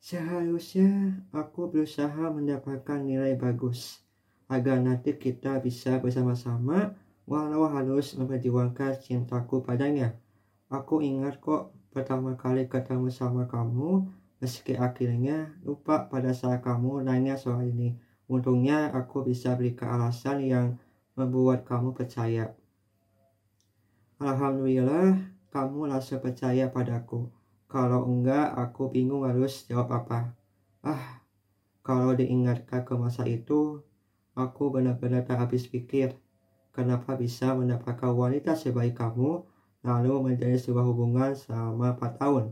Seharusnya aku berusaha mendapatkan nilai bagus agar nanti kita bisa bersama-sama walau harus memperjuangkan cintaku padanya. Aku ingat kok pertama kali ketemu sama kamu meski akhirnya lupa pada saat kamu nanya soal ini. Untungnya aku bisa berikan alasan yang membuat kamu percaya. Alhamdulillah kamu langsung percaya padaku. Kalau enggak, aku bingung harus jawab apa. Ah, kalau diingatkan ke masa itu, aku benar-benar tak habis pikir. Kenapa bisa mendapatkan wanita sebaik kamu, lalu menjadi sebuah hubungan selama 4 tahun?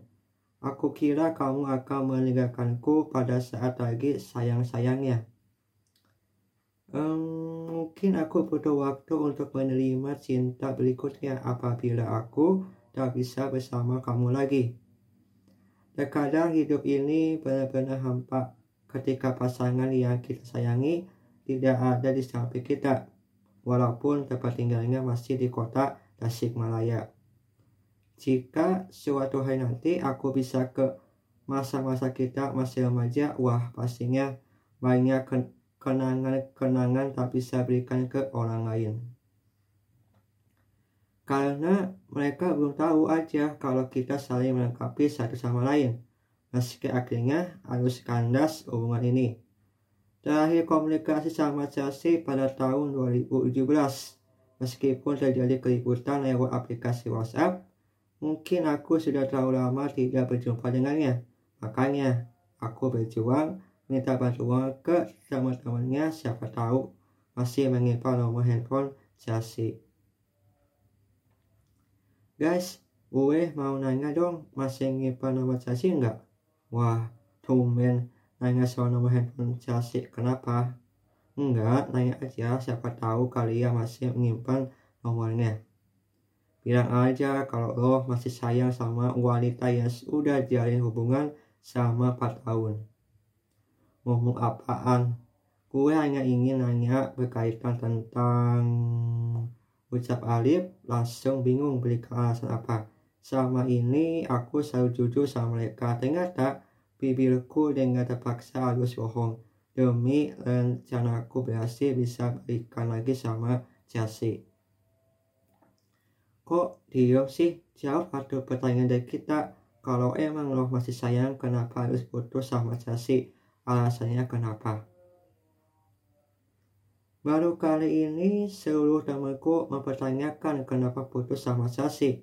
Aku kira kamu akan meninggalkanku pada saat lagi sayang-sayangnya. Um, mungkin aku butuh waktu untuk menerima cinta berikutnya apabila aku tak bisa bersama kamu lagi. Terkadang hidup ini benar-benar hampa ketika pasangan yang kita sayangi tidak ada di samping kita, walaupun tempat tinggalnya masih di kota Tasikmalaya. Jika suatu hari nanti aku bisa ke masa-masa kita masih remaja, wah pastinya banyak kenangan-kenangan tak bisa berikan ke orang lain. Karena mereka belum tahu aja kalau kita saling melengkapi satu sama lain. Meski akhirnya harus kandas hubungan ini. Terakhir komunikasi sama Chelsea pada tahun 2017. Meskipun terjadi keributan lewat aplikasi WhatsApp, mungkin aku sudah terlalu lama tidak berjumpa dengannya. Makanya, aku berjuang minta bantuan ke teman-temannya siapa tahu masih menyimpan nomor handphone Chelsea. Guys, gue mau nanya dong, masih nyimpan nomor Chelsea enggak? Wah, tumben nanya soal nomor handphone Chelsea. Kenapa? Enggak, nanya aja, siapa tahu kalian masih menyimpan nomornya. Bilang aja kalau lo masih sayang sama wanita yang sudah jalin hubungan sama 4 tahun. Ngomong apaan? Gue hanya ingin nanya berkaitan tentang Ucap Alif langsung bingung berikan alasan apa. Selama ini aku selalu jujur sama mereka. Ternyata bibirku dengan terpaksa harus bohong. Demi rencanaku berhasil bisa berikan lagi sama Chelsea. Kok diam sih? Jawab atau pertanyaan dari kita. Kalau emang lo masih sayang, kenapa harus putus sama Chelsea? Alasannya kenapa? Baru kali ini seluruh temanku mempertanyakan kenapa putus sama Sasi.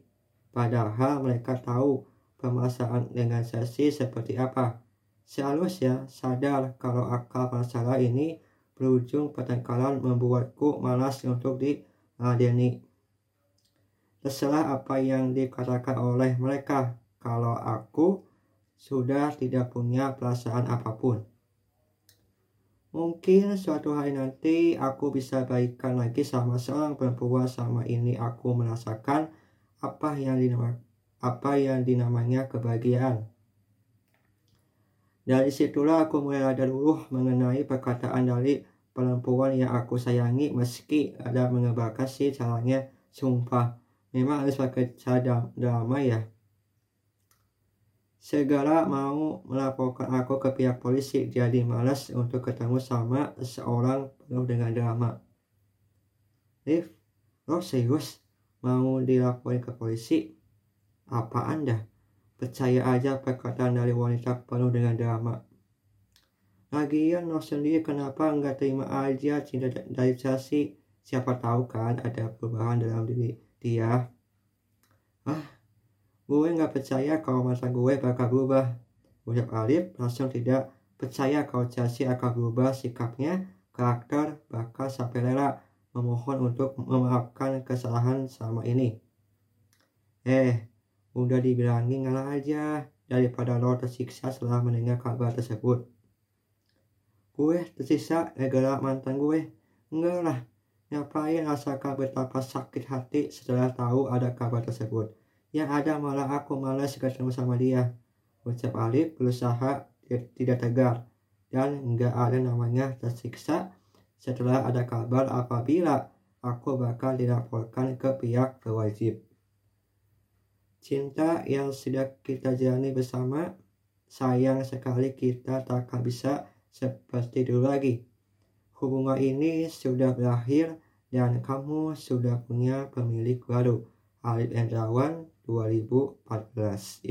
Padahal mereka tahu permasalahan dengan Sasi seperti apa. Seharusnya sadar kalau akal masalah ini berujung pertengkaran membuatku malas untuk diladeni. Terserah apa yang dikatakan oleh mereka kalau aku sudah tidak punya perasaan apa pun. Mungkin suatu hari nanti aku bisa baikkan lagi sama seorang perempuan sama ini aku merasakan apa yang dinama, apa yang dinamanya kebahagiaan. Dari situlah aku mulai ada dulu mengenai perkataan dari perempuan yang aku sayangi meski ada mengebakar si caranya sumpah. Memang harus pakai cara drama ya. Segala mau melaporkan aku ke pihak polisi, jadi malas untuk ketemu sama seorang penuh dengan drama. Liv, lo serius mau dilaporin ke polisi? Apa anda? Percaya aja perkataan dari wanita penuh dengan drama. Lagian lo sendiri kenapa nggak terima aja cinta dari Chelsea? Siapa tahu kan ada perubahan dalam diri dia. Ah, Gue nggak percaya kalau masa gue bakal berubah. Ucap Alif langsung tidak percaya kalau Chelsea akan berubah sikapnya, karakter, bakal sampai rela memohon untuk memaafkan kesalahan sama ini. Eh, udah dibilangin ngalah aja daripada lo tersiksa setelah mendengar kabar tersebut. Gue tersiksa negara mantan gue. Enggak lah, ngapain rasakan betapa sakit hati setelah tahu ada kabar tersebut. Yang ada malah aku malas ketemu sama dia. Ucap Alif berusaha tidak tegar dan nggak ada namanya tersiksa setelah ada kabar apabila aku bakal dilaporkan ke pihak berwajib. Cinta yang sudah kita jalani bersama sayang sekali kita tak akan bisa seperti dulu lagi. Hubungan ini sudah berakhir dan kamu sudah punya pemilik baru. Alif Endrawan 2014